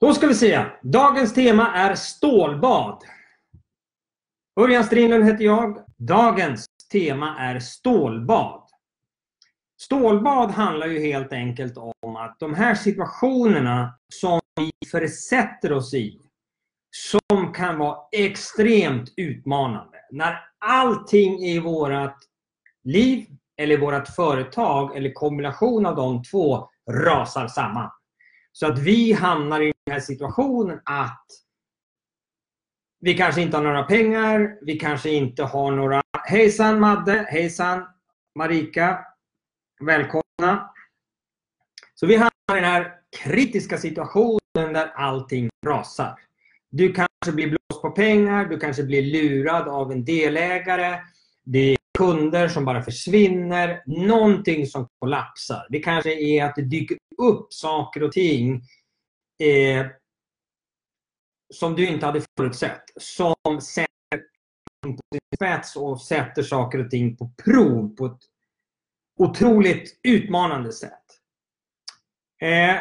Då ska vi se. Dagens tema är stålbad. Örjan Strindlund heter jag. Dagens tema är stålbad. Stålbad handlar ju helt enkelt om att de här situationerna som vi försätter oss i, som kan vara extremt utmanande. När allting i vårt liv eller vårt företag eller kombination av de två rasar samman. Så att vi hamnar i den här situationen att vi kanske inte har några pengar, vi kanske inte har några... Hejsan Madde, hejsan Marika, välkomna. Så vi hamnar i den här kritiska situationen där allting rasar. Du kanske blir blåst på pengar, du kanske blir lurad av en delägare. Det är kunder som bara försvinner. Någonting som kollapsar. Det kanske är att det dyker upp saker och ting eh, som du inte hade förutsett. Som sätter på sin spets och sätter saker och ting på prov på ett otroligt utmanande sätt. Eh,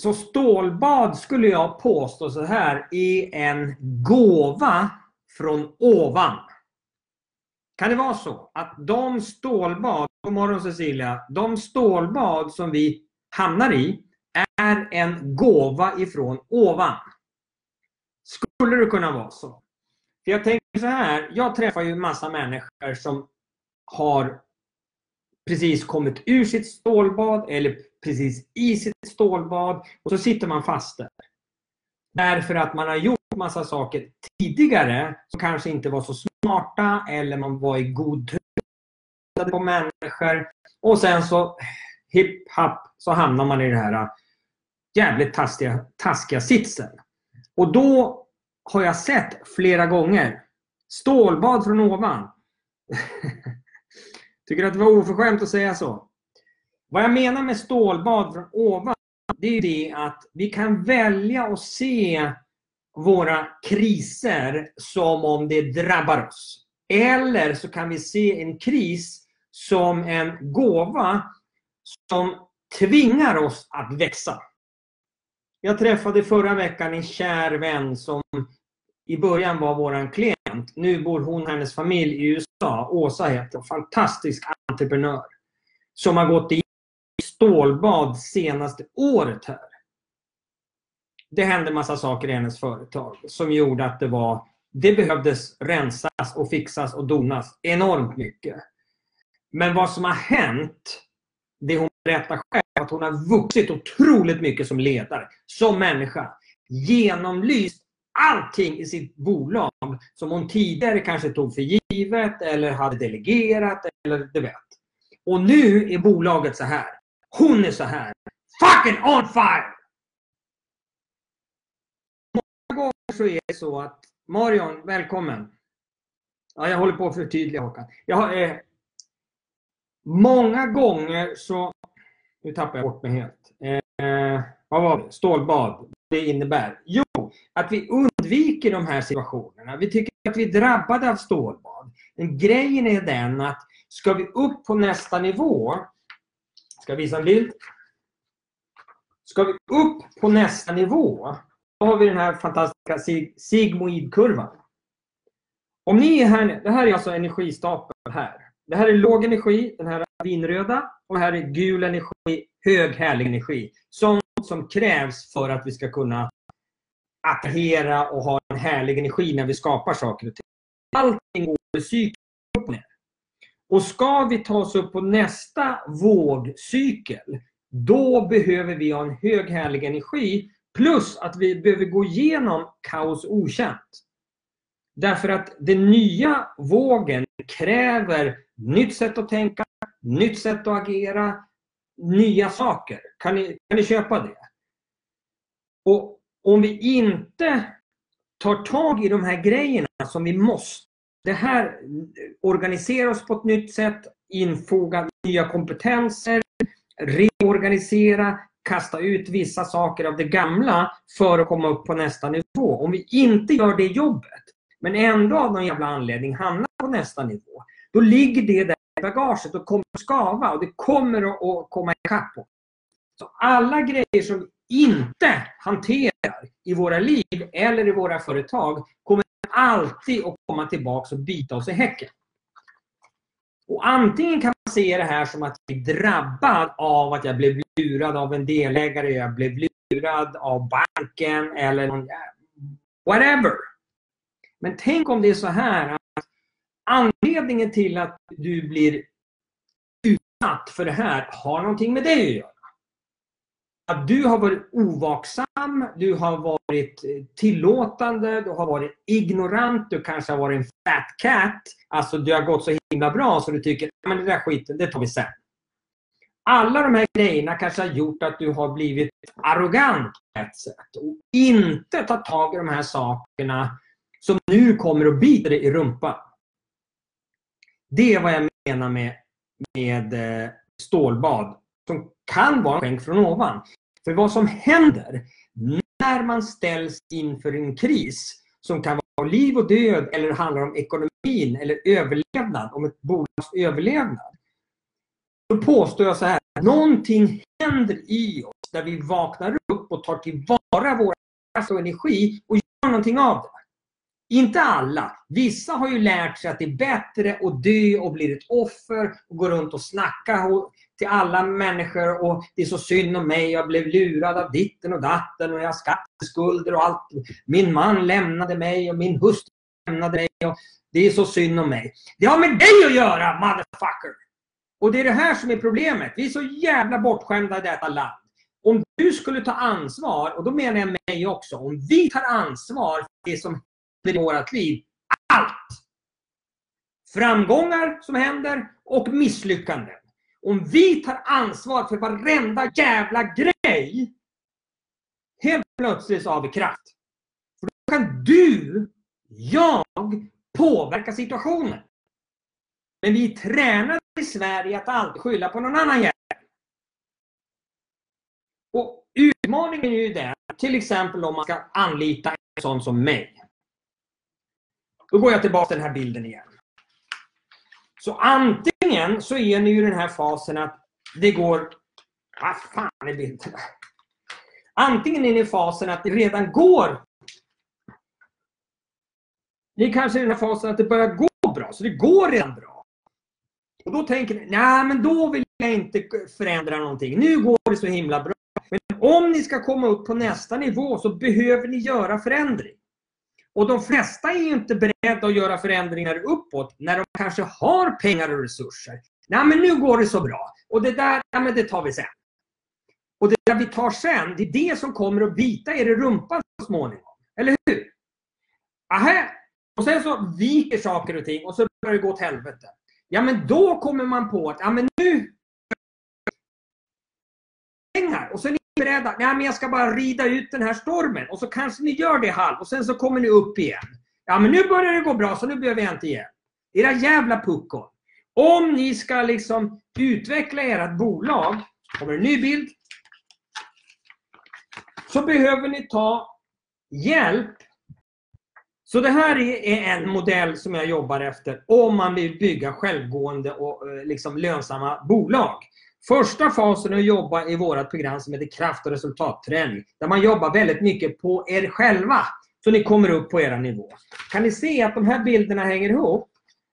så stålbad skulle jag påstå så här är en gåva från ovan. Kan det vara så att de stålbad, god morgon Cecilia, de stålbad som vi hamnar i en gåva ifrån ovan? Skulle det kunna vara så? För jag tänker så här, jag träffar ju massa människor som har precis kommit ur sitt stålbad eller precis i sitt stålbad och så sitter man fast där. Därför att man har gjort massa saker tidigare som kanske inte var så smarta eller man var i god tro på människor. Och sen så hipp happ så hamnar man i det här jävligt taskiga, taskiga sitsen. Och då har jag sett flera gånger stålbad från ovan. Tycker att det var oförskämt att säga så. Vad jag menar med stålbad från ovan, det är det att vi kan välja att se våra kriser som om det drabbar oss. Eller så kan vi se en kris som en gåva som tvingar oss att växa. Jag träffade förra veckan en kär vän som i början var våran klient. Nu bor hon och hennes familj i USA. Åsa heter Fantastisk entreprenör. Som har gått i stålbad senaste året här. Det hände massa saker i hennes företag som gjorde att det var det behövdes rensas och fixas och donas enormt mycket. Men vad som har hänt, det hon berättar själv, att hon har vuxit otroligt mycket som ledare, som människa. Genomlyst allting i sitt bolag som hon tidigare kanske tog för givet eller hade delegerat eller du vet. Och nu är bolaget så här. Hon är så här. Fucking on fire! Många gånger så är det så att Marion, välkommen. Ja, jag håller på att förtydliga Håkan. Jag har, eh, många gånger så... Nu tappar jag bort mig helt. Eh, vad var det? Stålbad. Det innebär? Jo, att vi undviker de här situationerna. Vi tycker att vi är drabbade av stålbad. Men grejen är den att ska vi upp på nästa nivå Ska jag visa en bild? Ska vi upp på nästa nivå, då har vi den här fantastiska sig sigmoidkurvan. Om ni är här, det här är alltså energistapeln här. Det här är låg energi, den här vinröda. Och här är gul energi, hög härlig energi. Sånt som krävs för att vi ska kunna attrahera och ha en härlig energi när vi skapar saker och ting. Allting går cykeln upp och ner. Och ska vi ta oss upp på nästa vågcykel, då behöver vi ha en hög härlig energi. Plus att vi behöver gå igenom kaos okänt. Därför att den nya vågen kräver nytt sätt att tänka, nytt sätt att agera, nya saker. Kan ni, kan ni köpa det? Och om vi inte tar tag i de här grejerna som vi måste det här organisera oss på ett nytt sätt, infoga nya kompetenser, reorganisera, kasta ut vissa saker av det gamla för att komma upp på nästa nivå. Om vi inte gör det jobbet, men ändå av någon jävla anledning hamnar på nästa nivå, då ligger det där bagaget och kommer att skava och det kommer att komma ikapp oss. Så alla grejer som vi inte hanterar i våra liv eller i våra företag kommer alltid att komma tillbaka och bita oss i häcken. Och antingen kan man se det här som att jag är drabbad av att jag blev lurad av en delägare, jag blev lurad av banken eller någon, whatever. Men tänk om det är så här att anledningen till att du blir utsatt för det här har någonting med dig att göra. Att du har varit ovaksam, du har varit eh, tillåtande, du har varit ignorant, du kanske har varit en fat cat. Alltså det har gått så himla bra så du tycker att det där skiten, det tar vi sen. Alla de här grejerna kanske har gjort att du har blivit arrogant på ett sätt och inte tagit tag i de här sakerna som nu kommer att bita dig i rumpan. Det är vad jag menar med, med eh, stålbad som kan vara en skänk från ovan. För vad som händer när man ställs inför en kris som kan vara liv och död eller handlar om ekonomin eller överlevnad, om ett bolags överlevnad. Då påstår jag så här, någonting händer i oss där vi vaknar upp och tar tillvara vår kraft och energi och gör någonting av det. Inte alla. Vissa har ju lärt sig att det är bättre att dö och bli ett offer och gå runt och snacka till alla människor och det är så synd om mig, jag blev lurad av ditten och datten och jag har skatteskulder och allt. Min man lämnade mig och min hustru lämnade mig och det är så synd om mig. Det har med dig att göra, motherfucker! Och det är det här som är problemet. Vi är så jävla bortskämda i detta land. Om du skulle ta ansvar, och då menar jag mig också, om vi tar ansvar för det som i vårt liv, allt! Framgångar som händer och misslyckanden. Om vi tar ansvar för varenda jävla grej, helt plötsligt så har vi kraft. För då kan du, jag, påverka situationen. Men vi är tränade i Sverige att alltid skylla på någon annan jävel. Och utmaningen är ju den, till exempel om man ska anlita en sån som mig. Då går jag tillbaka till den här bilden igen. Så antingen så är ni i den här fasen att det går... Vad fan är bilden? Antingen är ni i fasen att det redan går. Ni kanske är i den här fasen att det börjar gå bra, så det går redan bra. Och då tänker ni, nej men då vill jag inte förändra någonting. Nu går det så himla bra. Men om ni ska komma upp på nästa nivå så behöver ni göra förändring. Och de flesta är inte beredda att göra förändringar uppåt när de kanske har pengar och resurser. Nej men nu går det så bra. Och det där, ja men det tar vi sen. Och det där vi tar sen, det är det som kommer att bita er i rumpan så småningom. Eller hur? Aha. Och sen så viker saker och ting och så börjar det gå åt helvete. Ja men då kommer man på att, ja men nu pengar och så är ni beredda, nej men jag ska bara rida ut den här stormen och så kanske ni gör det halv och sen så kommer ni upp igen. Ja men nu börjar det gå bra så nu behöver jag inte hjälp. Era jävla puckon. Om ni ska liksom utveckla ert bolag, kommer en ny bild, så behöver ni ta hjälp. Så det här är en modell som jag jobbar efter om man vill bygga självgående och eh, liksom lönsamma bolag. Första fasen är att jobba i vårt program som heter kraft och resultatträning. Där man jobbar väldigt mycket på er själva. Så ni kommer upp på era nivå. Kan ni se att de här bilderna hänger ihop?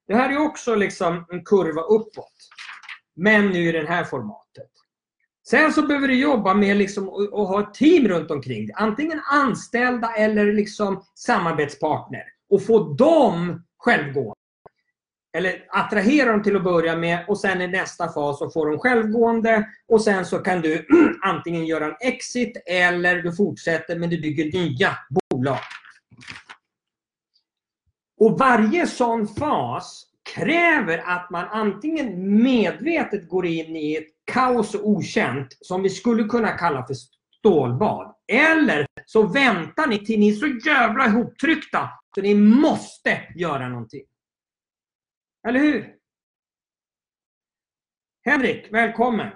Det här är också liksom en kurva uppåt. Men nu i det här formatet. Sen så behöver du jobba med liksom att ha ett team runt omkring dig. Antingen anställda eller liksom samarbetspartner. Och få dem självgående eller attrahera dem till att börja med och sen i nästa fas så får de självgående och sen så kan du antingen göra en exit eller du fortsätter men du bygger nya bolag. Och varje sån fas kräver att man antingen medvetet går in i ett kaos och okänt som vi skulle kunna kalla för stålbad. Eller så väntar ni till ni är så jävla ihoptryckta så ni måste göra någonting. Eller hur? Henrik, välkommen!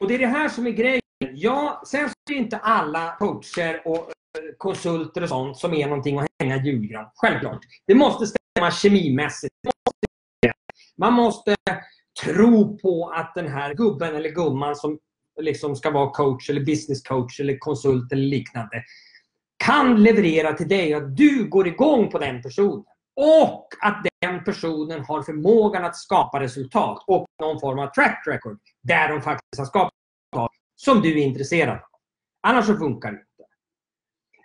Och det är det här som är grejen. Ja, sen så är det inte alla coacher och eh, konsulter och sånt som är någonting att hänga julgran. Självklart. Det måste stämma kemimässigt. Man måste tro på att den här gubben eller gumman som liksom ska vara coach eller business coach eller konsult eller liknande kan leverera till dig att du går igång på den personen. Och att den personen har förmågan att skapa resultat och någon form av track record där de faktiskt har skapat resultat som du är intresserad av. Annars så funkar det inte.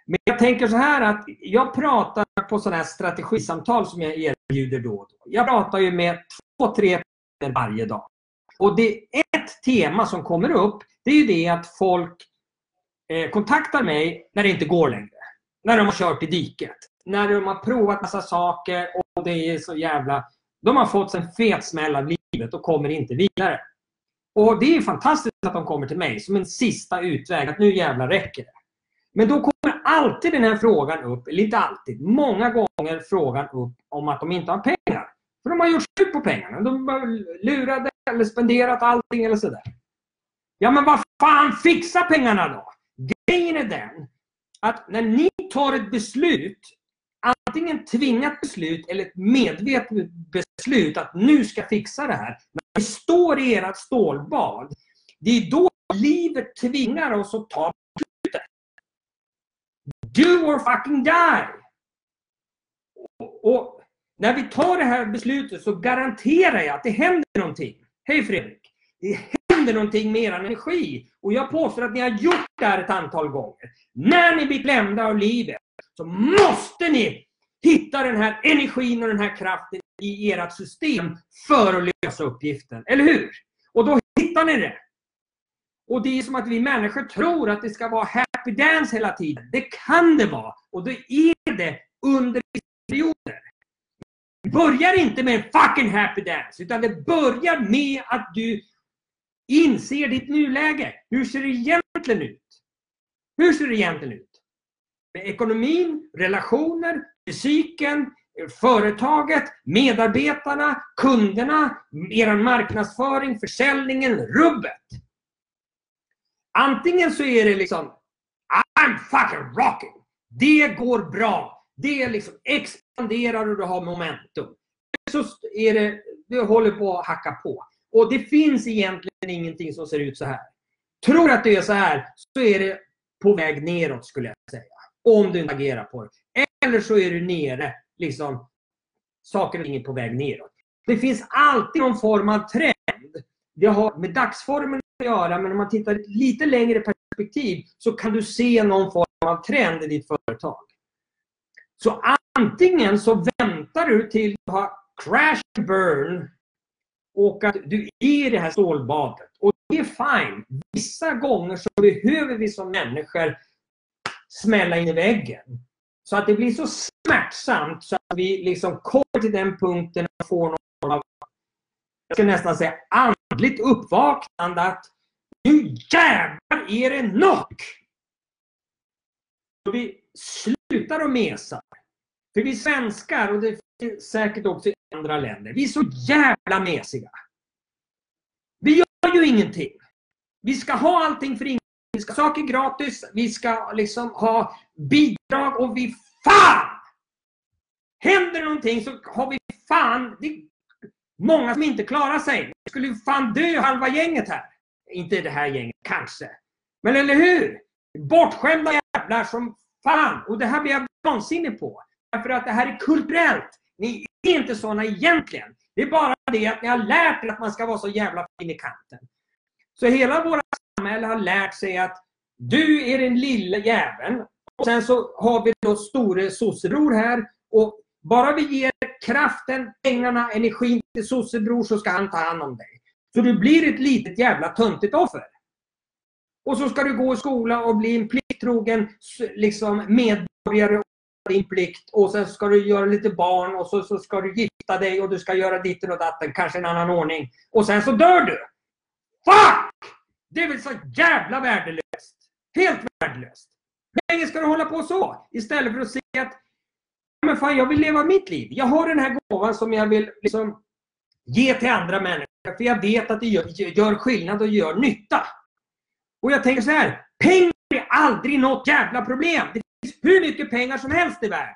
Men jag tänker så här att jag pratar på sådana här strategisamtal som jag erbjuder då och då. Jag pratar ju med två, tre personer varje dag. Och det är ett tema som kommer upp, det är ju det att folk eh, kontaktar mig när det inte går längre. När de har kört i diket. När de har provat massa saker och det är så jävla... De har fått en fet smäll av livet och kommer inte vidare. Och det är fantastiskt att de kommer till mig som en sista utväg. Att nu jävlar räcker det. Men då kommer alltid den här frågan upp, eller inte alltid, många gånger frågan upp om att de inte har pengar. För de har gjort slut på pengarna. De har lurat eller spenderat allting eller sådär. Ja men vad fan, fixa pengarna då! Grejen är den att när ni tar ett beslut, antingen tvingat beslut eller ett medvetet beslut att nu ska jag fixa det här. När vi står i ert stålbad, det är då livet tvingar oss att ta beslutet. Do or fucking die! Och, och när vi tar det här beslutet så garanterar jag att det händer någonting. Hej Fredrik! Det händer någonting med er energi. Och jag påstår att ni har gjort det här ett antal gånger. När ni blir klämda av livet så måste ni hitta den här energin och den här kraften i ert system för att lösa uppgiften. Eller hur? Och då hittar ni det. Och det är som att vi människor tror att det ska vara happy dance hela tiden. Det kan det vara. Och det är det under perioder. Det börjar inte med en fucking happy dance. Utan det börjar med att du inser ditt nuläge. Hur ser det egentligen ut? Hur ser det egentligen ut? Ekonomin, relationer, fysiken, företaget, medarbetarna, kunderna, er marknadsföring, försäljningen, rubbet. Antingen så är det liksom I'm fucking rocking. Det går bra. Det liksom expanderar och du har momentum. Så är det, du håller på att hacka på. Och det finns egentligen ingenting som ser ut så här. Tror att det är så här, så är det på väg neråt skulle jag säga. Om du inte agerar på det. Eller så är du nere, liksom, saker och ting är på väg neråt. Det finns alltid någon form av trend. Det har med dagsformen att göra, men om man tittar lite längre perspektiv så kan du se någon form av trend i ditt företag. Så antingen så väntar du till du har crash and burn och att du är i det här stålbadet. Och det är fine. Vissa gånger så behöver vi som människor smälla in i väggen. Så att det blir så smärtsamt så att vi liksom kommer till den punkten och får någon av, jag ska nästan säga andligt uppvaknande att nu jävlar är det nog! Så vi slutar att mesa. För vi svenskar, och det finns säkert också i andra länder, vi är så jävla mesiga. Vi gör ju ingenting. Vi ska ha allting för ingenting. Vi ska ha saker gratis. Vi ska liksom ha bidrag och vi fan! Händer någonting så har vi fan... Det är många som inte klarar sig. Vi skulle fan dö halva gänget här. Inte det här gänget, kanske. Men eller hur? Bortskämda jävlar som fan. Och det här blir jag vansinnig på. Därför att det här är kulturellt. Ni är inte såna egentligen. Det är bara det att ni har lärt er att man ska vara så jävla fin i kanten. Så hela våra samhälle har lärt sig att du är den lilla jäveln. Och sen så har vi då store sossebror här. Och bara vi ger kraften, pengarna, energin till sossebror så ska han ta hand om dig. Så du blir ett litet jävla töntigt offer. Och så ska du gå i skola och bli en plikttrogen liksom, medborgare din plikt och sen ska du göra lite barn och så, så ska du gifta dig och du ska göra ditten och datten, kanske en annan ordning. Och sen så dör du! Fuck! Det är väl så jävla värdelöst! Helt värdelöst! Hur länge ska du hålla på så? Istället för att se att men fan, jag vill leva mitt liv. Jag har den här gåvan som jag vill liksom ge till andra människor. För jag vet att det gör, gör skillnad och gör nytta. Och jag tänker så här. Pengar är aldrig något jävla problem. Det finns hur mycket pengar som helst i världen.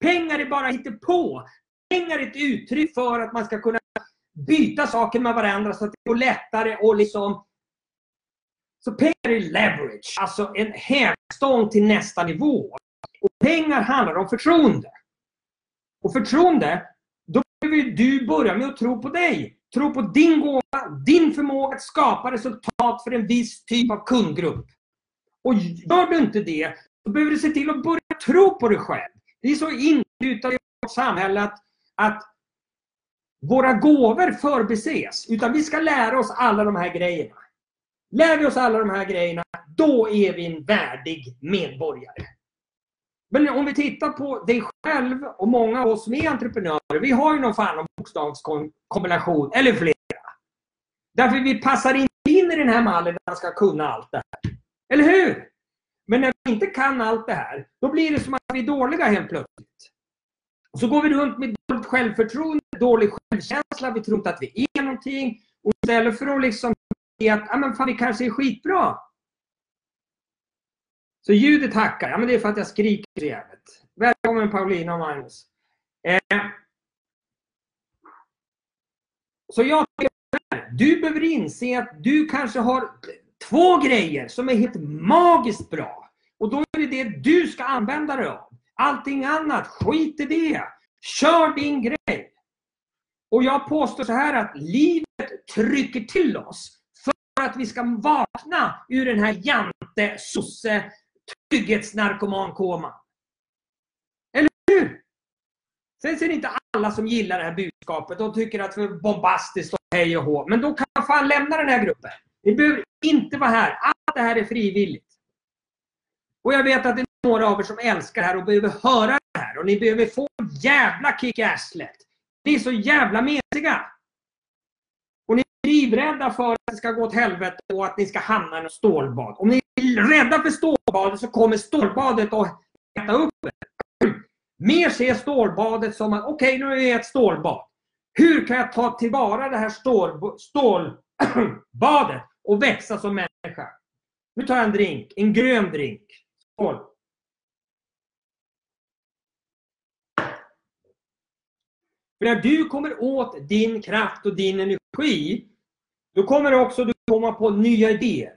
Pengar är bara på. Pengar är ett uttryck för att man ska kunna byta saker med varandra så att det går lättare och liksom så pengar är leverage, alltså en hävstång till nästa nivå. Och pengar handlar om förtroende. Och förtroende, då behöver du börja med att tro på dig. Tro på din gåva, din förmåga att skapa resultat för en viss typ av kundgrupp. Och gör du inte det, då behöver du se till att börja tro på dig själv. Det är så inrutat i vårt samhälle att, att våra gåvor förbises. Utan vi ska lära oss alla de här grejerna. Lär vi oss alla de här grejerna, då är vi en värdig medborgare. Men om vi tittar på dig själv och många av oss som är entreprenörer, vi har ju någon fan av bokstavskombination, eller flera. Därför vi passar inte in i den här mallen där man ska kunna allt det här. Eller hur? Men när vi inte kan allt det här, då blir det som att vi är dåliga helt plötsligt. Och så går vi runt med dåligt självförtroende, dålig självkänsla, vi tror inte att vi är någonting. Och istället för att liksom att ah, men fan, vi kanske är skitbra. Så ljudet hackar. Ja, men det är för att jag skriker så jävligt. Välkommen Paulina och Magnus. Eh. Så jag du behöver inse att du kanske har två grejer som är helt magiskt bra. Och då är det det du ska använda dig av. Allting annat, skit i det. Kör din grej. Och jag påstår så här att livet trycker till oss att vi ska vakna ur den här jante, sosse, trygghetsnarkomankoma. Eller hur? Sen är det inte alla som gillar det här budskapet. De tycker att det är bombastiskt och hej och hå. Men då kan man fan lämna den här gruppen. Ni behöver inte vara här. Allt det här är frivilligt. Och jag vet att det är några av er som älskar det här och behöver höra det här. Och ni behöver få en jävla kick i arslet. Ni är så jävla mesiga. Livrädda för att det ska gå åt helvete och att ni ska hamna i något stålbad. Om ni är rädda för stålbadet så kommer stålbadet att äta upp er. Mer se stålbadet som att okej, okay, nu är jag ett stålbad. Hur kan jag ta tillvara det här stål, stålbadet och växa som människa? Nu tar jag en drink, en grön drink. Skål! För när du kommer åt din kraft och din energi, då kommer också du komma på nya idéer.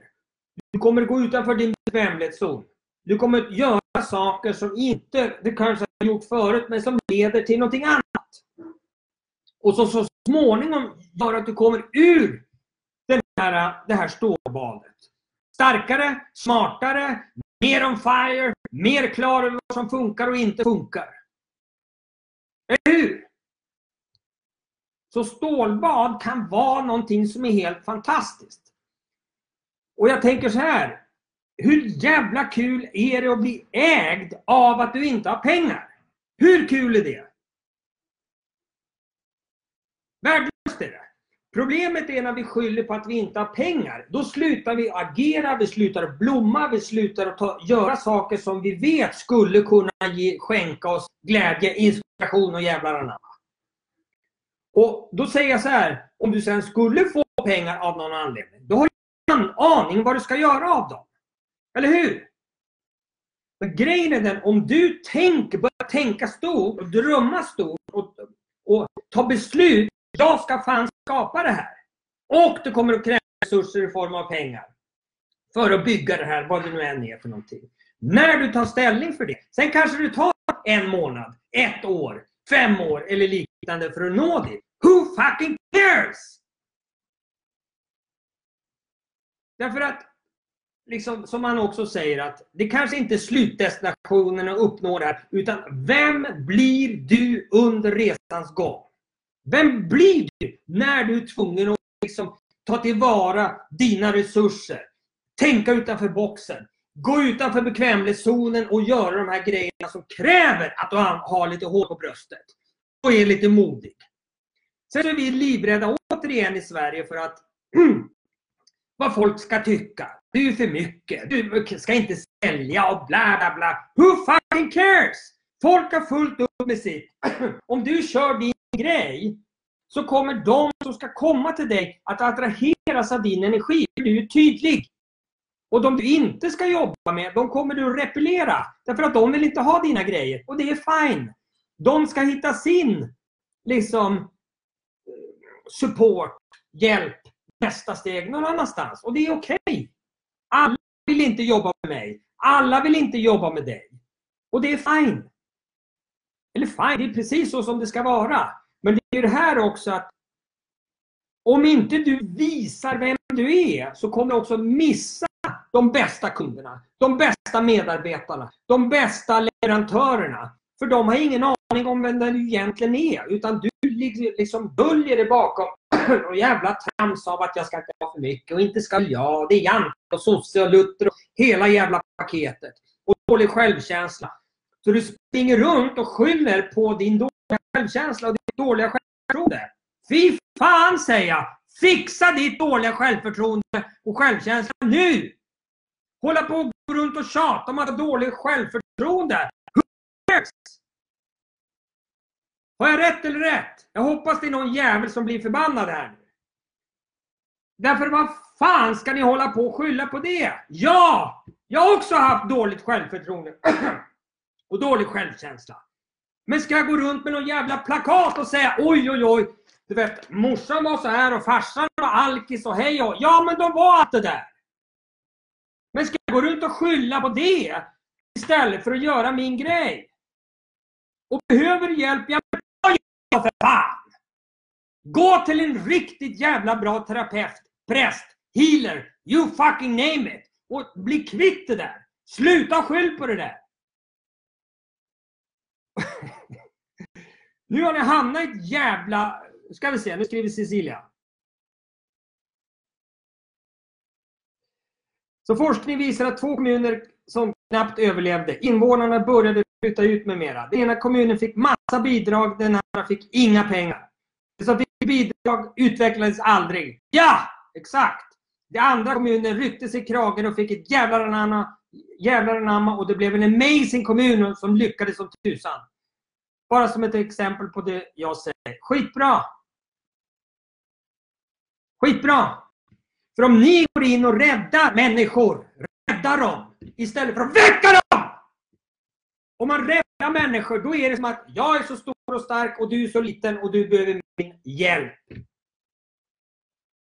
Du kommer gå utanför din bekvämlighetszon. Du kommer göra saker som inte du kanske har gjort förut, men som leder till någonting annat. Och som så småningom gör att du kommer ur den här, det här stålbadet. Starkare, smartare, mer on fire, mer klar över vad som funkar och inte funkar. Eller hur? Så stålbad kan vara någonting som är helt fantastiskt. Och jag tänker så här. Hur jävla kul är det att bli ägd av att du inte har pengar? Hur kul är det? Värdelöst är det. Problemet är när vi skyller på att vi inte har pengar. Då slutar vi agera, vi slutar blomma, vi slutar att ta, göra saker som vi vet skulle kunna ge, skänka oss glädje, inspiration och jävlar anamma. Och då säger jag så här, om du sen skulle få pengar av någon anledning, då har du ingen aning vad du ska göra av dem. Eller hur? Men grejen är den, om du tänker, börjar tänka stort och drömma stort och, och ta beslut. Jag ska fan skapa det här. Och det kommer att kräva resurser i form av pengar. För att bygga det här, vad det nu än är för någonting. När du tar ställning för det. Sen kanske du tar en månad, ett år, fem år eller liknande för att nå dit. Who fucking cares? Därför att, liksom, som han också säger, att det kanske inte är slutdestinationen att uppnå det här, utan vem blir du under resans gång? Vem blir du när du är tvungen att liksom, ta tillvara dina resurser? Tänka utanför boxen. Gå utanför bekvämlighetszonen och göra de här grejerna som kräver att du har lite hår på bröstet. Och är lite modig. Sen är vi livrädda återigen i Sverige för att vad folk ska tycka. Du är för mycket. Du ska inte sälja och bla bla bla. Who fucking cares? Folk har fullt upp med sitt. Om du kör din grej så kommer de som ska komma till dig att attraheras av din energi. Du är tydlig. Och de du inte ska jobba med, de kommer du repellera. Därför att de vill inte ha dina grejer. Och det är fine. De ska hitta sin liksom support, hjälp, nästa steg någon annanstans. Och det är okej. Okay. vill inte jobba med mig. Alla vill inte jobba med dig. Och det är fine. Eller fine, det är precis så som det ska vara. Men det är det här också att om inte du visar vem du är så kommer du också missa de bästa kunderna, de bästa medarbetarna, de bästa leverantörerna. För de har ingen aning om vem du egentligen är. Utan du liksom döljer dig bakom och jävla trams av att jag ska inte ha för mycket och inte ska jag. Det är Jante och sosse och Luther och hela jävla paketet. Och dålig självkänsla. Så du springer runt och skyller på din dåliga självkänsla och ditt dåliga självförtroende. Fy fan säger jag! Fixa ditt dåliga självförtroende och självkänsla nu! Hålla på och gå runt och tjata om att ha dåligt självförtroende. Har jag rätt eller rätt? Jag hoppas det är någon jävel som blir förbannad här. Därför vad fan ska ni hålla på och skylla på det? Ja! Jag har också haft dåligt självförtroende. och dålig självkänsla. Men ska jag gå runt med någon jävla plakat och säga oj oj oj. Du vet, morsan var så här och farsan var alkis och hej och Ja men de var allt det där. Men ska jag gå runt och skylla på det istället för att göra min grej? Och behöver hjälp, ja men för fan! Gå till en riktigt jävla bra terapeut, präst, healer, you fucking name it! Och bli kvitt det där! Sluta skyll på det där! nu har ni hamnat i ett jävla... Ska vi se, nu skriver Cecilia. Så forskning visar att två kommuner som knappt överlevde. Invånarna började flytta ut med mera. Den ena kommunen fick massa bidrag, den andra fick inga pengar. Det som fick bidrag utvecklades aldrig. Ja, exakt! Den andra kommunen ryckte sig i kragen och fick ett jävlar anamma, jävlar anamma och det blev en amazing kommun som lyckades som tusan. Bara som ett exempel på det jag säger. Skitbra! Skitbra! För om ni går in och räddar människor, räddar dem, istället för att väcka dem! Om man räddar människor, då är det som att jag är så stor och stark och du är så liten och du behöver min hjälp.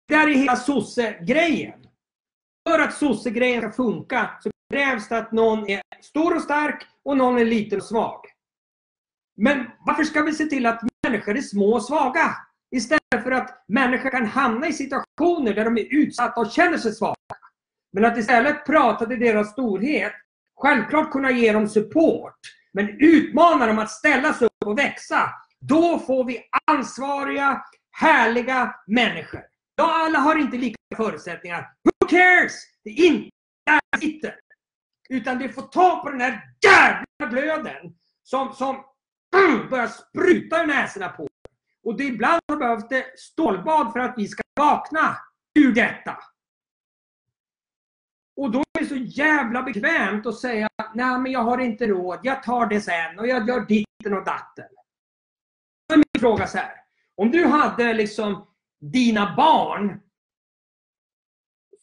Det här är hela sosse-grejen. För att sosse-grejen ska funka så krävs det att någon är stor och stark och någon är liten och svag. Men varför ska vi se till att människor är små och svaga? Istället Därför att människor kan hamna i situationer där de är utsatta och känner sig svaga. Men att istället prata till deras storhet, självklart kunna ge dem support, men utmana dem att ställa sig upp och växa. Då får vi ansvariga, härliga människor. Ja, alla har inte lika förutsättningar. Who cares? Det är inte där jag sitter. Utan det får ta på den här jävla glöden som, som börjar spruta ur näsorna på och det ibland har behövt det stålbad för att vi ska vakna ur detta. Och då är det så jävla bekvämt att säga nej men jag har inte råd, jag tar det sen och jag gör ditten och datten. Då är min fråga så här. Om du hade liksom dina barn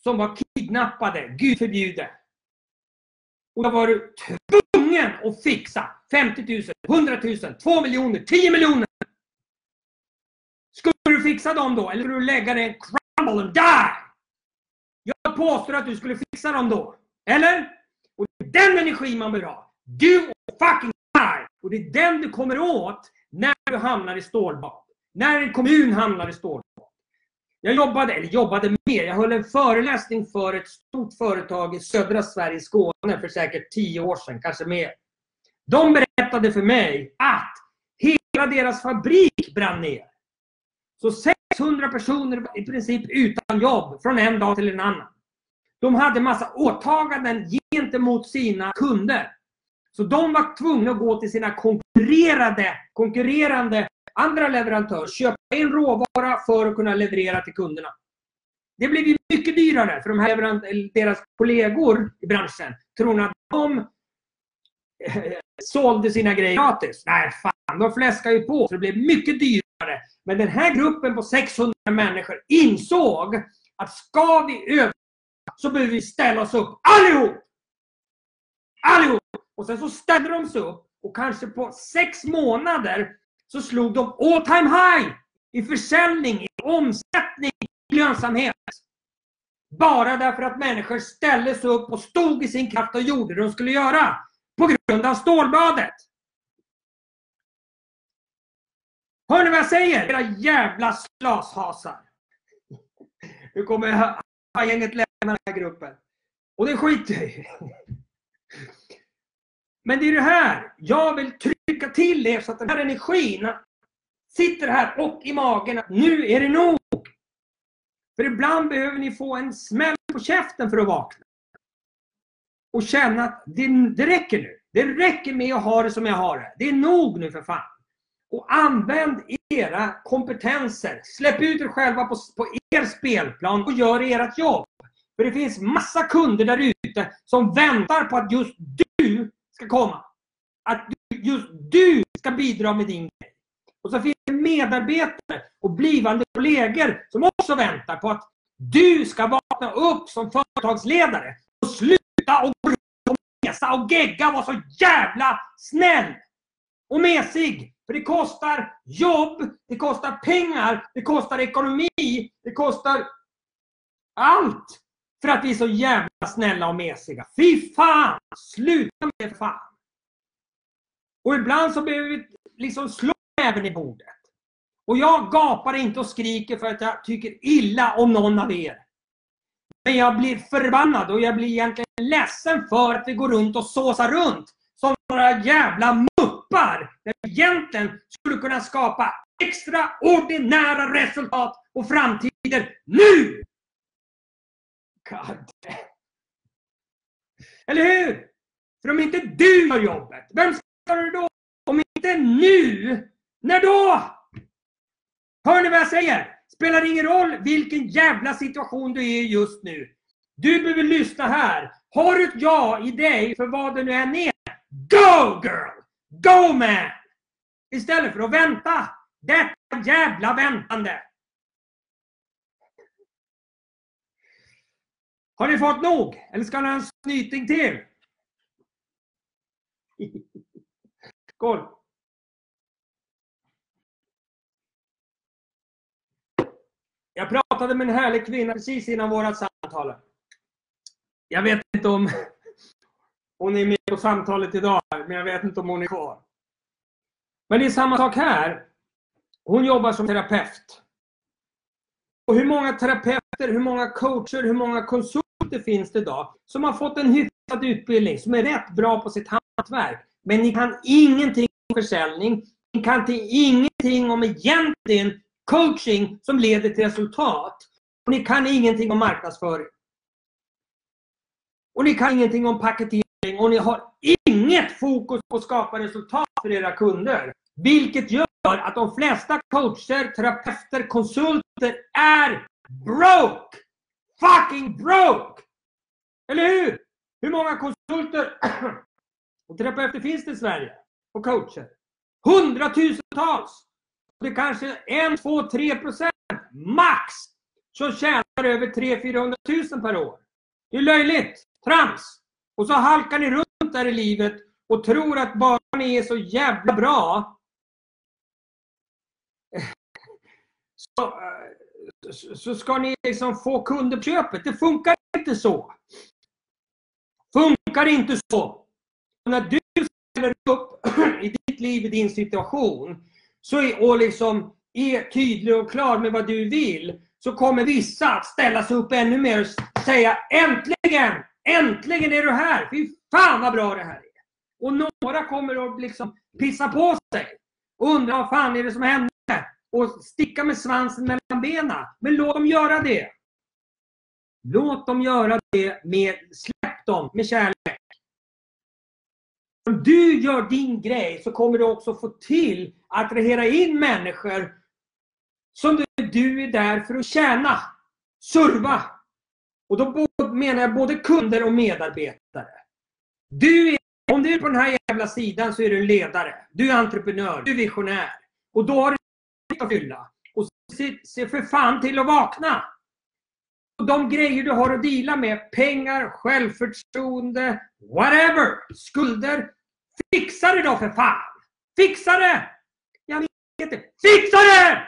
som var kidnappade, Gud förbjude. Och då var du tvungen att fixa 50 000, 100 000, 2 miljoner, 10 miljoner skulle du fixa dem då? Eller skulle du lägga dig en crumble and die? Jag påstår att du skulle fixa dem då. Eller? Och det är den energi man vill ha. Du och fucking die! Och det är den du kommer åt när du hamnar i stålbad. När en kommun hamnar i stålbad. Jag jobbade, eller jobbade mer, jag höll en föreläsning för ett stort företag i södra Sverige, Skåne, för säkert tio år sedan, kanske mer. De berättade för mig att hela deras fabrik brann ner. Så 600 personer var i princip utan jobb från en dag till en annan. De hade massa åtaganden gentemot sina kunder. Så de var tvungna att gå till sina konkurrerande, konkurrerande andra leverantörer, köpa in råvara för att kunna leverera till kunderna. Det blev ju mycket dyrare för de här deras kollegor i branschen. Tror att de eh, sålde sina grejer gratis? Nej, fan, de fläskade ju på. Så det blev mycket dyrare men den här gruppen på 600 människor insåg att ska vi överleva så behöver vi ställa oss upp allihop! Allihop! Och sen så ställde de sig upp och kanske på sex månader så slog de all time high i försäljning, i omsättning, i lönsamhet. Bara därför att människor ställde sig upp och stod i sin kraft och gjorde det de skulle göra. På grund av stålbadet. Hör ni vad jag säger? Era jävla slashasar. Nu kommer gänget lämna den här gruppen. Och det skiter jag i. Men det är det här. Jag vill trycka till er så att den här energin sitter här och i magen. Att nu är det nog. För ibland behöver ni få en smäll på käften för att vakna. Och känna att det, det räcker nu. Det räcker med att ha det som jag har det. Det är nog nu för fan. Och använd era kompetenser. Släpp ut er själva på, på er spelplan och gör ert jobb. För det finns massa kunder där ute som väntar på att just du ska komma. Att just du ska bidra med din grej. Och så finns det medarbetare och blivande kollegor som också väntar på att du ska vakna upp som företagsledare och sluta och resa och gegga och vara så jävla snäll och mesig. För det kostar jobb, det kostar pengar, det kostar ekonomi, det kostar allt. För att vi är så jävla snälla och mesiga. Fy fan! Sluta med det för fan! Och ibland så behöver vi liksom slå även i bordet. Och jag gapar inte och skriker för att jag tycker illa om någon av er. Men jag blir förbannad och jag blir egentligen ledsen för att vi går runt och såsar runt som några jävla muppar. När vi egentligen skulle kunna skapa extraordinära resultat och framtider nu! God Eller hur? För om inte du gör jobbet, vem ska göra det då? Om inte nu, när då? Hör ni vad jag säger? Spelar ingen roll vilken jävla situation du är i just nu. Du behöver lyssna här. Har du ett ja i dig för vad det nu än är. Go girl! Go man! Istället för att vänta. Detta jävla väntande. Har ni fått nog? Eller ska ni ha en snyting till? Skål! Jag pratade med en härlig kvinna precis innan vårat samtal. Jag vet inte om hon är med på samtalet idag, men jag vet inte om hon är kvar. Men det är samma sak här. Hon jobbar som terapeut. Och hur många terapeuter, hur många coacher, hur många konsulter finns det idag som har fått en hyfsad utbildning, som är rätt bra på sitt hantverk. Men ni kan ingenting om försäljning, ni kan ingenting om egentligen coaching som leder till resultat. Och ni kan ingenting om marknadsföring. Och ni kan ingenting om paketering och ni har inget fokus på att skapa resultat för era kunder. Vilket gör att de flesta coacher, terapeuter, konsulter är broke! Fucking broke! Eller hur? Hur många konsulter och terapeuter finns det i Sverige? Och coacher? Hundratusentals! Det är kanske en, två, tre procent max som tjänar över 300 000 000 per år. Det är löjligt! Trams! Och så halkar ni runt där i livet och tror att bara ni är så jävla bra så, eh, så ska ni liksom få kunder på köpet. Det funkar inte så. Funkar inte så. När du ställer upp i ditt liv, i din situation så är, och liksom är tydlig och klar med vad du vill så kommer vissa att ställa sig upp ännu mer och säga Äntligen! Äntligen är du här! Fy fan vad bra det här är! Och några kommer att liksom pissa på sig och undra vad fan är det som hände? Och sticka med svansen mellan benen. Men låt dem göra det. Låt dem göra det med, släpp dem med kärlek. Om du gör din grej så kommer du också få till att attrahera in människor som du är där för att tjäna. Serva. Och då menar jag både kunder och medarbetare. Du är, om du är på den här jävla sidan så är du en ledare. Du är entreprenör. Du är visionär. Och då har du att fylla. Och se, se för fan till att vakna. Och de grejer du har att dela med, pengar, självförtroende, whatever, skulder. Fixa det då för fan! Fixa det! Jag vet det. Fixa det!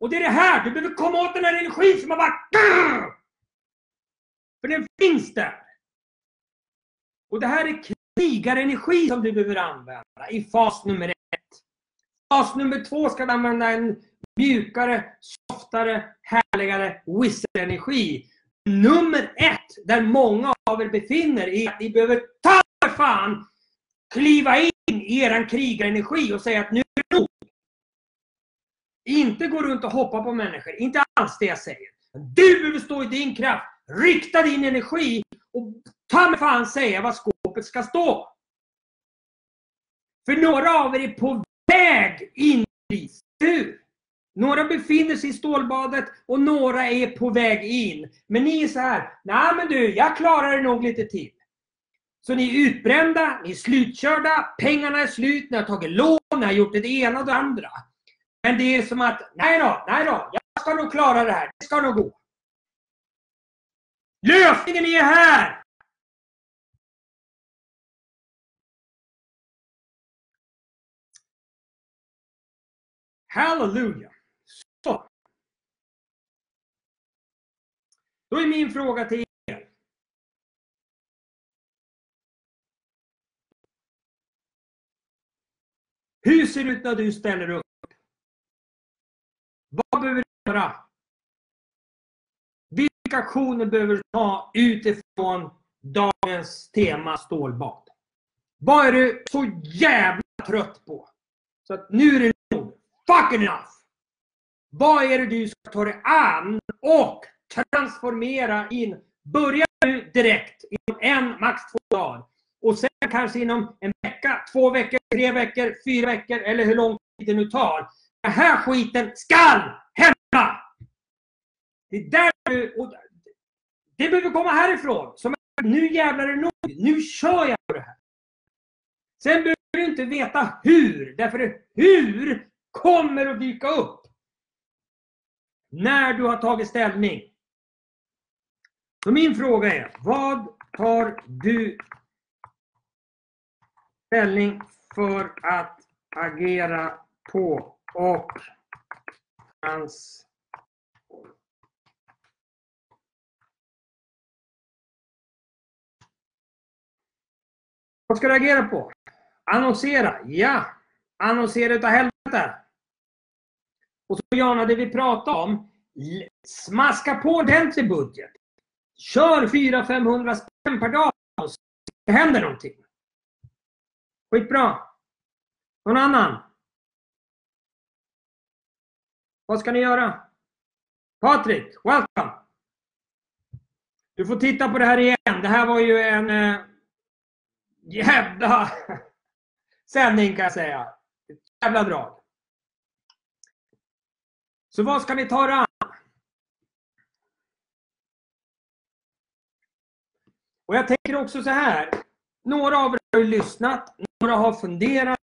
Och det är det här, du behöver komma åt den här energin som har varit... För den finns där. Och det här är krigarenergi som du behöver använda i fas nummer ett. Fas nummer två ska du använda en mjukare, softare, härligare whistle-energi. Nummer ett, där många av er befinner är att ni behöver ta fan kliva in i eran krigarenergi och säga att nu är det nog. Inte gå runt och hoppa på människor, inte alls det jag säger. Du behöver stå i din kraft, rikta din energi och ta mig fan säga vad skåpet ska stå. För några av er är på väg in i hur? Några befinner sig i stålbadet och några är på väg in. Men ni är så här, nej men du, jag klarar det nog lite till. Så ni är utbrända, ni är slutkörda, pengarna är slut, ni har tagit lån, ni har gjort det ena och det andra. Men det är som att, nej då, nej då, jag ska nog klara det här, det ska nog gå. Lösningen är här! Halleluja! Så. Då är min fråga till er. Hur ser det ut när du ställer upp? Vad behöver du göra? Vilka aktioner behöver du ta utifrån dagens tema stålbad? Vad är du så jävla trött på? Så att nu är det nog. Fucking enough! Vad är det du ska ta dig an och transformera in? Börja nu direkt, inom en, max två dagar. Och sen kanske inom en vecka, två veckor, tre veckor, fyra veckor eller hur lång tid det nu tar. Den här skiten skall hända! Det är där det behöver komma härifrån. Som nu jävlar är det nog. Nu kör jag på det här. Sen behöver du inte veta hur. Därför att hur kommer att dyka upp. När du har tagit ställning. Så min fråga är, vad tar du ställning för att agera på och hans Vad ska du agera på? Annonsera? Ja. Annonsera utav helvete. Och så Jana, det vi pratade om. Smaska på ordentlig budget. Kör 400-500 spänn per dag. Så det händer någonting. Skitbra. Någon annan? Vad ska ni göra? Patrik, welcome! Du får titta på det här igen. Det här var ju en eh, jävla sändning kan jag säga. Ett jävla drag. Så vad ska ni ta er an? Och jag tänker också så här. Några av er har ju lyssnat, några har funderat.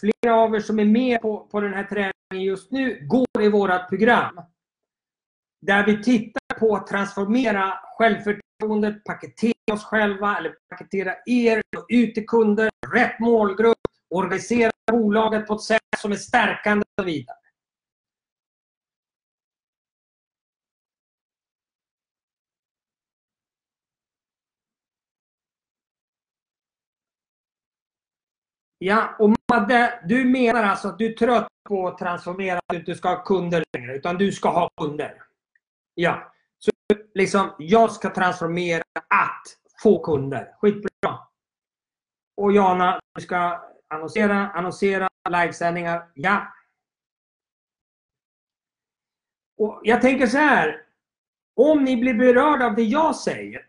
Flera av er som är med på, på den här träningen just nu går i vårt program. Där vi tittar på att transformera självförtroende självförtroendet, paketera oss själva eller paketera er ut till kunder, rätt målgrupp, organisera bolaget på ett sätt som är stärkande och så vidare. Ja, och Madde, du menar alltså att du är trött på att transformera, att du inte ska ha kunder längre, utan du ska ha kunder? Ja. Så liksom, jag ska transformera att få kunder. Skitbra. Och Jana, du ska annonsera, annonsera, livesändningar. Ja. Och jag tänker så här. Om ni blir berörda av det jag säger.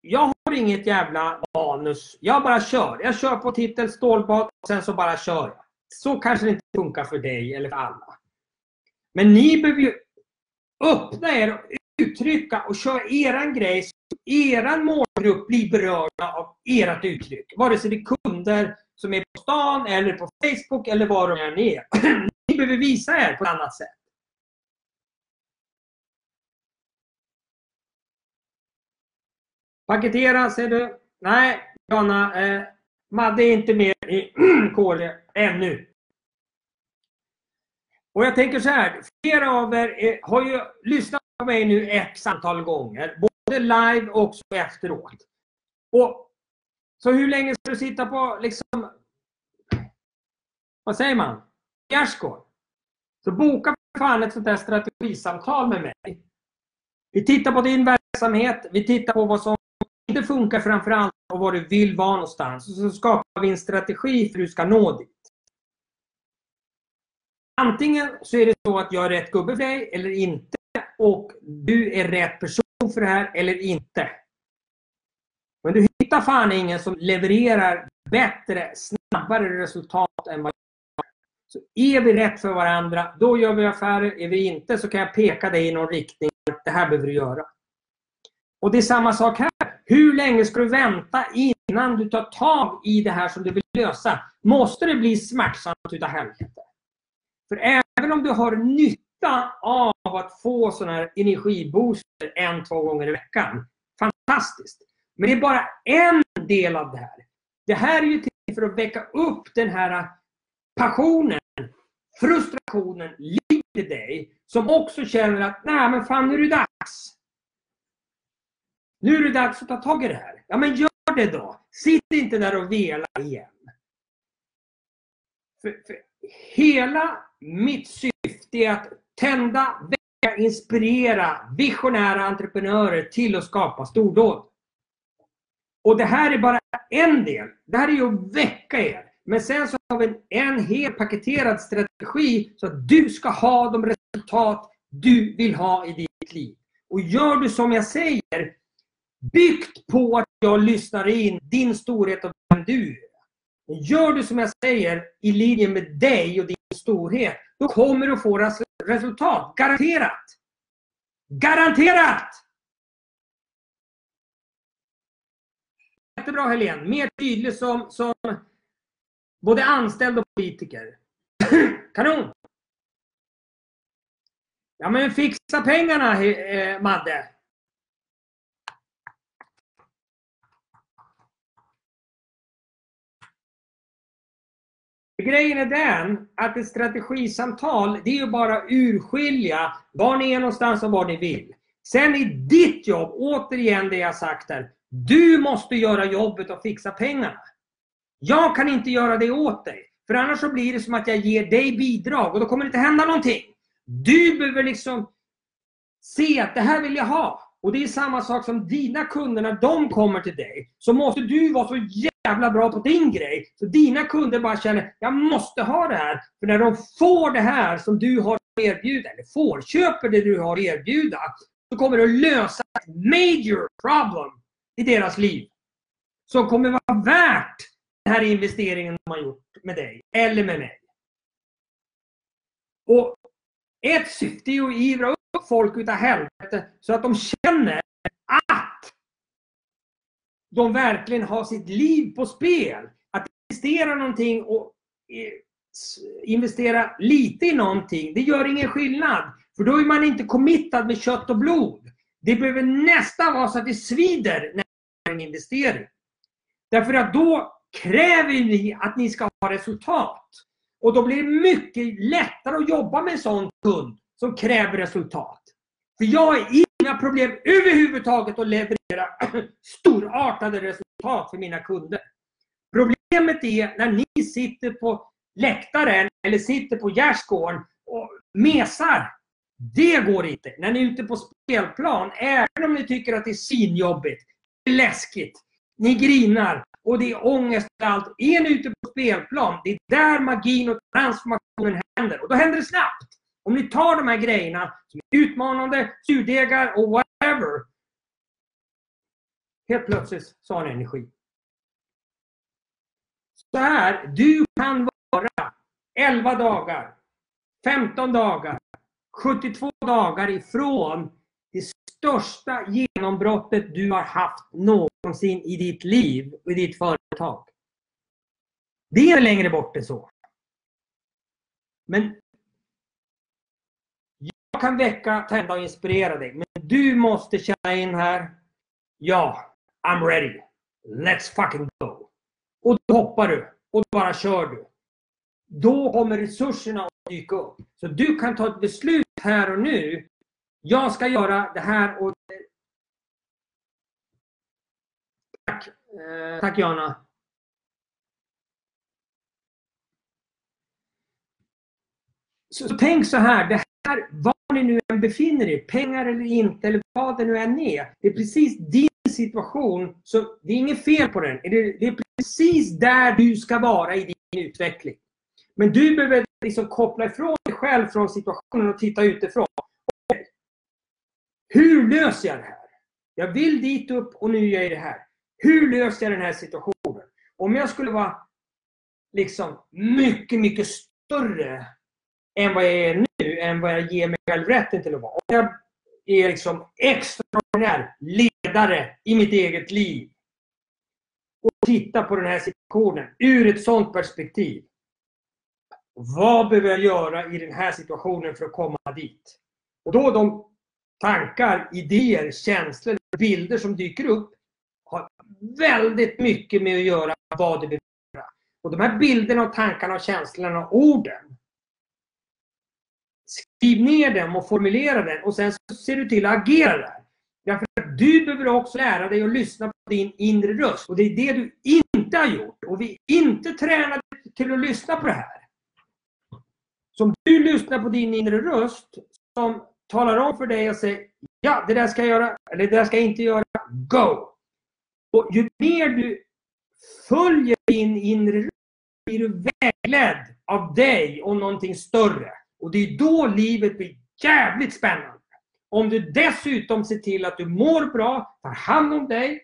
Jag har inget jävla manus. Jag bara kör. Jag kör på titel stålbad och sen så bara kör jag. Så kanske det inte funkar för dig eller för alla. Men ni behöver ju öppna er och uttrycka och köra eran grej så eran målgrupp blir berörda av ert uttryck. Vare sig det är kunder som är på stan eller på Facebook eller var de än är. Ni behöver visa er på ett annat sätt. Paketera, säger du? Nej, Jana. Eh, Madde är inte med i KD ännu. Och jag tänker så här. Flera av er är, har ju lyssnat på mig nu ett antal gånger. både live och efteråt. Och, så hur länge ska du sitta på, liksom, vad säger man, gärdsgård? Så boka för fan ett sånt här strategisamtal med mig. Vi tittar på din verksamhet, vi tittar på vad som inte funkar framförallt och var du vill vara någonstans. Och så skapar vi en strategi för hur du ska nå dit. Antingen så är det så att jag är rätt gubbe för dig eller inte och du är rätt person för det här eller inte. Men du hittar fan ingen som levererar bättre, snabbare resultat än vad jag gör. Så är vi rätt för varandra, då gör vi affärer. Är vi inte så kan jag peka dig i någon riktning. Det här behöver du göra. Och det är samma sak här. Hur länge ska du vänta innan du tar tag i det här som du vill lösa? Måste det bli smärtsamt utav helvete? För även om du har nytta av att få sådana här energibooster en, två gånger i veckan. Fantastiskt! Men det är bara en del av det här. Det här är ju till för att väcka upp den här äh, passionen, frustrationen, livet i dig som också känner att nej men fan nu är det dags. Nu är det dags att ta tag i det här. Ja men gör det då. Sitt inte där och vela igen. För, för hela mitt syfte är att tända, väcka, inspirera visionära entreprenörer till att skapa stordåd. Och det här är bara en del. Det här är ju att väcka er. Men sen så har vi en hel paketerad strategi så att du ska ha de resultat du vill ha i ditt liv. Och gör du som jag säger, byggt på att jag lyssnar in din storhet och vem du är. Gör du som jag säger i linje med dig och din storhet, då kommer du få resultat. Garanterat! Garanterat! Jättebra Helene. Mer tydlig som, som både anställd och politiker. Kanon! Ja men fixa pengarna eh, Madde. Grejen är den att ett strategisamtal, det är ju bara urskilja var ni är någonstans och vad ni vill. Sen i ditt jobb, återigen det jag sagt här. Du måste göra jobbet och fixa pengarna. Jag kan inte göra det åt dig. För annars så blir det som att jag ger dig bidrag och då kommer det inte hända någonting. Du behöver liksom se att det här vill jag ha. Och det är samma sak som dina kunder när de kommer till dig. Så måste du vara så jävla bra på din grej. Så dina kunder bara känner, jag måste ha det här. För när de får det här som du har att erbjuda, eller får, köper det du har att erbjuda, så kommer det att lösa ett major problem i deras liv. Som kommer vara värt den här investeringen de har gjort med dig, eller med mig. Och ett syfte är att ivra upp folk utav helvete så att de känner att de verkligen har sitt liv på spel. Att investera någonting och eh, investera lite i någonting, det gör ingen skillnad. För då är man inte committad med kött och blod. Det behöver nästan vara så att det svider när det är en investering. Därför att då kräver ni att ni ska ha resultat. Och då blir det mycket lättare att jobba med en sån kund som kräver resultat. För jag är problem överhuvudtaget att leverera storartade resultat för mina kunder. Problemet är när ni sitter på läktaren eller sitter på gärdsgården och mesar. Det går inte. När ni är ute på spelplan, även om ni tycker att det är svinjobbigt, det är läskigt, ni grinar och det är ångest och allt. Är ni ute på spelplan, det är där magin och transformationen händer. Och då händer det snabbt. Om ni tar de här grejerna som är utmanande, surdegar och whatever. Helt plötsligt så har ni energi. Så här, du kan vara 11 dagar, 15 dagar, 72 dagar ifrån det största genombrottet du har haft någonsin i ditt liv och i ditt företag. Det är längre bort än så. Men jag kan väcka, tända och inspirera dig. Men du måste känna in här. Ja, I'm ready. Let's fucking go. Och då hoppar du. Och då bara kör du. Då kommer resurserna att dyka upp. Så du kan ta ett beslut här och nu. Jag ska göra det här och Eh, tack Jana. Så, så tänk så här, det här, var ni nu än befinner er, pengar eller inte, eller vad det nu än är. Det är precis din situation, så det är inget fel på den. Det är precis där du ska vara i din utveckling. Men du behöver liksom koppla ifrån dig själv från situationen och titta utifrån. Hur löser jag det här? Jag vill dit upp och nu gör jag det här. Hur löser jag den här situationen? Om jag skulle vara liksom mycket, mycket större än vad jag är nu, än vad jag ger mig själv rätten till att vara. Om jag är liksom extraordinär ledare i mitt eget liv och titta på den här situationen ur ett sådant perspektiv. Vad behöver jag göra i den här situationen för att komma dit? Och då de tankar, idéer, känslor, bilder som dyker upp har väldigt mycket med att göra vad du behöver göra. Och de här bilderna, och tankarna, och känslorna och orden Skriv ner dem och formulera den och sen ser du till att agera där. Därför att du behöver också lära dig att lyssna på din inre röst. Och det är det du inte har gjort. Och vi är inte tränade till att lyssna på det här. Så om du lyssnar på din inre röst som talar om för dig och säger Ja, det där ska jag göra, eller det där ska jag inte göra. Go! Och ju mer du följer din inre röst blir du vägledd av dig och någonting större. Och det är då livet blir jävligt spännande. Om du dessutom ser till att du mår bra, tar hand om dig,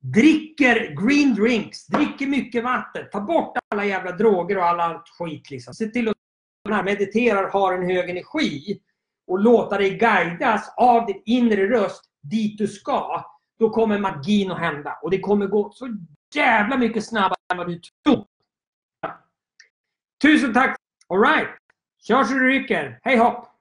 dricker green drinks, dricker mycket vatten, tar bort alla jävla droger och all skit. Liksom. Se till att mediterar, har en hög energi och låta dig guidas av din inre röst dit du ska. Då kommer magin att hända. Och det kommer gå så jävla mycket snabbare än vad du tror. Tusen tack! Alright! Kör så du ryker! Hej hopp!